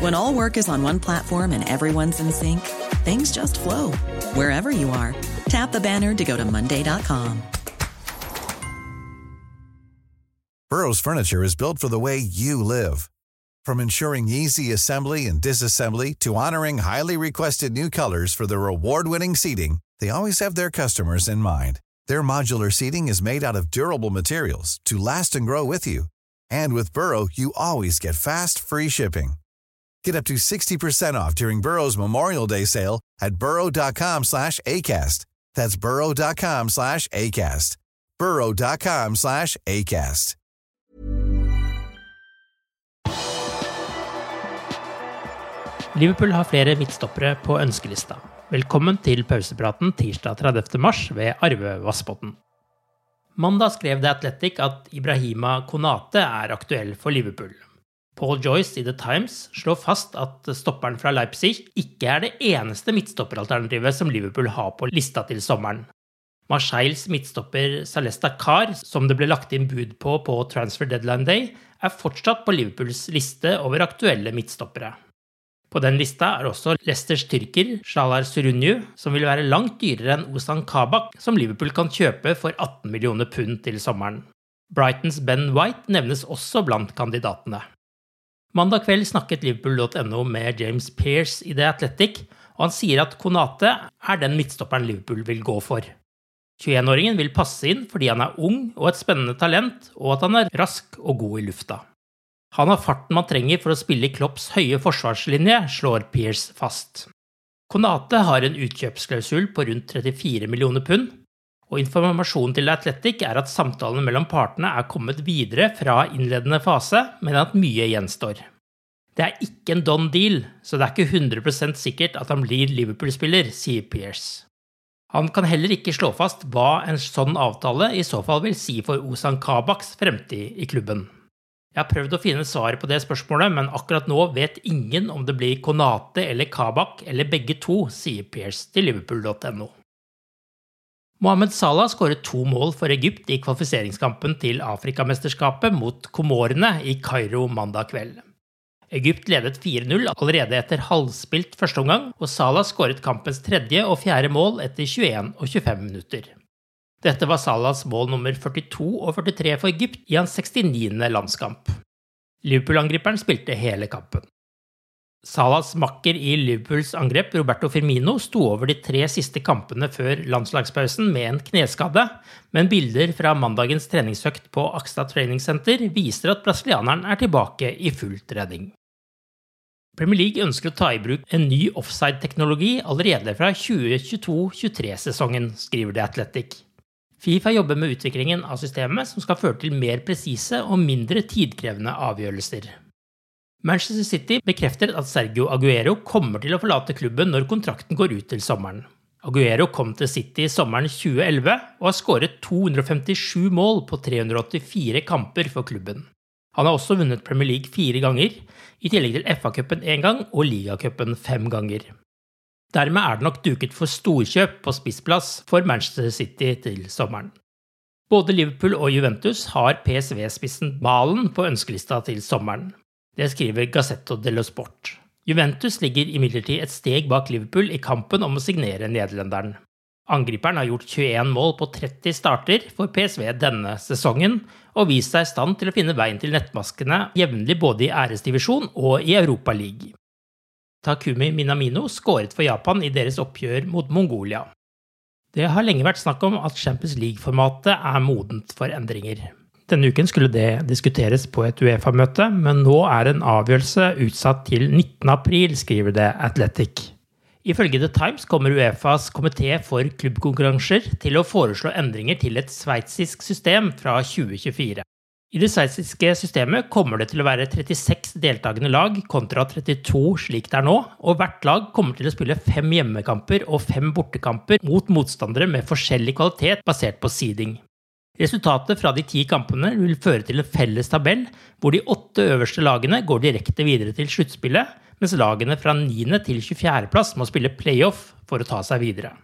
When all work is on one platform and everyone's in sync, things just flow wherever you are. Tap the banner to go to Monday.com. Burrow's furniture is built for the way you live. From ensuring easy assembly and disassembly to honoring highly requested new colors for their award winning seating, they always have their customers in mind. Their modular seating is made out of durable materials to last and grow with you. And with Burrow, you always get fast, free shipping. Get up to 60% off during Burrow's Memorial Day sale at burrow.com slash ACAST. That's burrow.com slash ACAST. burrow.com slash ACAST. Liverpool har flere midtstoppere på ønskelista. Velkommen til pausepraten tirsdag 30. mars ved Arve Vassbotn. Mandag skrev The Athletic at Ibrahima Konate er aktuell for Liverpool. Paul Joyce i The Times slår fast at stopperen fra Leipzig ikke er det eneste midtstopperalternativet som Liverpool har på lista til sommeren. Marseilles midtstopper Salesta Carr, som det ble lagt inn bud på på Transfer Deadline Day, er fortsatt på Liverpools liste over aktuelle midtstoppere. På den lista er også Leicesters tyrker Shalar Surunyu, som vil være langt dyrere enn Ozan Kabak, som Liverpool kan kjøpe for 18 millioner pund til sommeren. Brightons Ben White nevnes også blant kandidatene. Mandag kveld snakket Liverpool.no med James Pearce i The Athletic, og han sier at Konate er den midtstopperen Liverpool vil gå for. 21-åringen vil passe inn fordi han er ung og et spennende talent, og at han er rask og god i lufta. Han har farten man trenger for å spille i Klopps høye forsvarslinje, slår Pearce fast. Konate har en utkjøpsklausul på rundt 34 millioner pund, og informasjonen til Athletic er at samtalene mellom partene er kommet videre fra innledende fase, men at mye gjenstår. Det er ikke en don deal, så det er ikke 100% sikkert at han blir Liverpool-spiller, sier Pearce. Han kan heller ikke slå fast hva en sånn avtale i så fall vil si for Ozan Kabaks fremtid i klubben. Jeg har prøvd å finne svaret på det spørsmålet, men akkurat nå vet ingen om det blir Konate eller Kabak eller begge to, sier Pearce til liverpool.no. Mohammed Salah skåret to mål for Egypt i kvalifiseringskampen til Afrikamesterskapet mot Komorene i Kairo mandag kveld. Egypt ledet 4-0 allerede etter halvspilt førsteomgang, og Salah skåret kampens tredje og fjerde mål etter 21 og 25 minutter. Dette var Salahs mål nummer 42 og 43 for Egypt i hans 69. landskamp. Liverpool-angriperen spilte hele kampen. Salahs makker i Liverpools angrep, Roberto Firmino, sto over de tre siste kampene før landslagspausen med en kneskade, men bilder fra mandagens treningsøkt på Akstad Training Center viser at brasilianeren er tilbake i full trening. Premier League ønsker å ta i bruk en ny offside-teknologi allerede fra 2022-23-sesongen, skriver The Athletic. Fifa jobber med utviklingen av systemet som skal føre til mer presise og mindre tidkrevende avgjørelser. Manchester City bekrefter at Sergio Aguero kommer til å forlate klubben når kontrakten går ut til sommeren. Aguero kom til City sommeren 2011 og har skåret 257 mål på 384 kamper for klubben. Han har også vunnet Premier League fire ganger, i tillegg til FA-cupen én gang og ligacupen fem ganger. Dermed er det nok duket for storkjøp på spissplass for Manchester City til sommeren. Både Liverpool og Juventus har PSV-spissen Malen på ønskelista til sommeren. Det skriver Gazzetto dello Sport. Juventus ligger imidlertid et steg bak Liverpool i kampen om å signere nederlenderen. Angriperen har gjort 21 mål på 30 starter for PSV denne sesongen, og vist seg i stand til å finne veien til nettmaskene jevnlig både i æresdivisjon og i Europa League. Takumi Minamino skåret for Japan i deres oppgjør mot Mongolia. Det har lenge vært snakk om at Champions League-formatet er modent for endringer. Denne uken skulle det diskuteres på et Uefa-møte, men nå er en avgjørelse utsatt til 19. april, skriver det Athletic. Ifølge The Times kommer Uefas komité for klubbkonkurranser til å foreslå endringer til et sveitsisk system fra 2024. I det sveitsiske systemet kommer det til å være 36 deltakende lag kontra 32 slik det er nå, og hvert lag kommer til å spille fem hjemmekamper og fem bortekamper mot motstandere med forskjellig kvalitet basert på seeding. Resultatet fra de ti kampene vil føre til en felles tabell, hvor de åtte øverste lagene går direkte videre til sluttspillet, mens lagene fra 9. til 24. plass må spille playoff for å ta seg videre.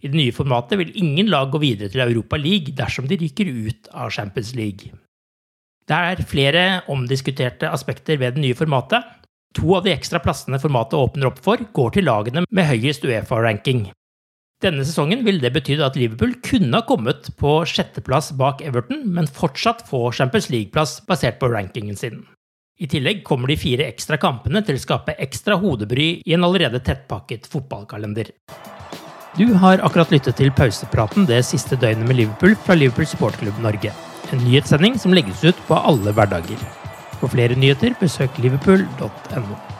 I det nye formatet vil ingen lag gå videre til Europa League dersom de ryker ut av Champions League. Det er flere omdiskuterte aspekter ved det nye formatet. To av de ekstra plassene formatet åpner opp for, går til lagene med høyest Uefa-ranking. Denne sesongen ville det betydd at Liverpool kunne ha kommet på sjetteplass bak Everton, men fortsatt få Champions League-plass basert på rankingen sin. I tillegg kommer de fire ekstra kampene til å skape ekstra hodebry i en allerede tettpakket fotballkalender. Du har akkurat lyttet til pausepraten det siste døgnet med Liverpool fra Liverpool Sportklubb Norge. En nyhetssending som legges ut på alle hverdager. For flere nyheter, besøk liverpool.no.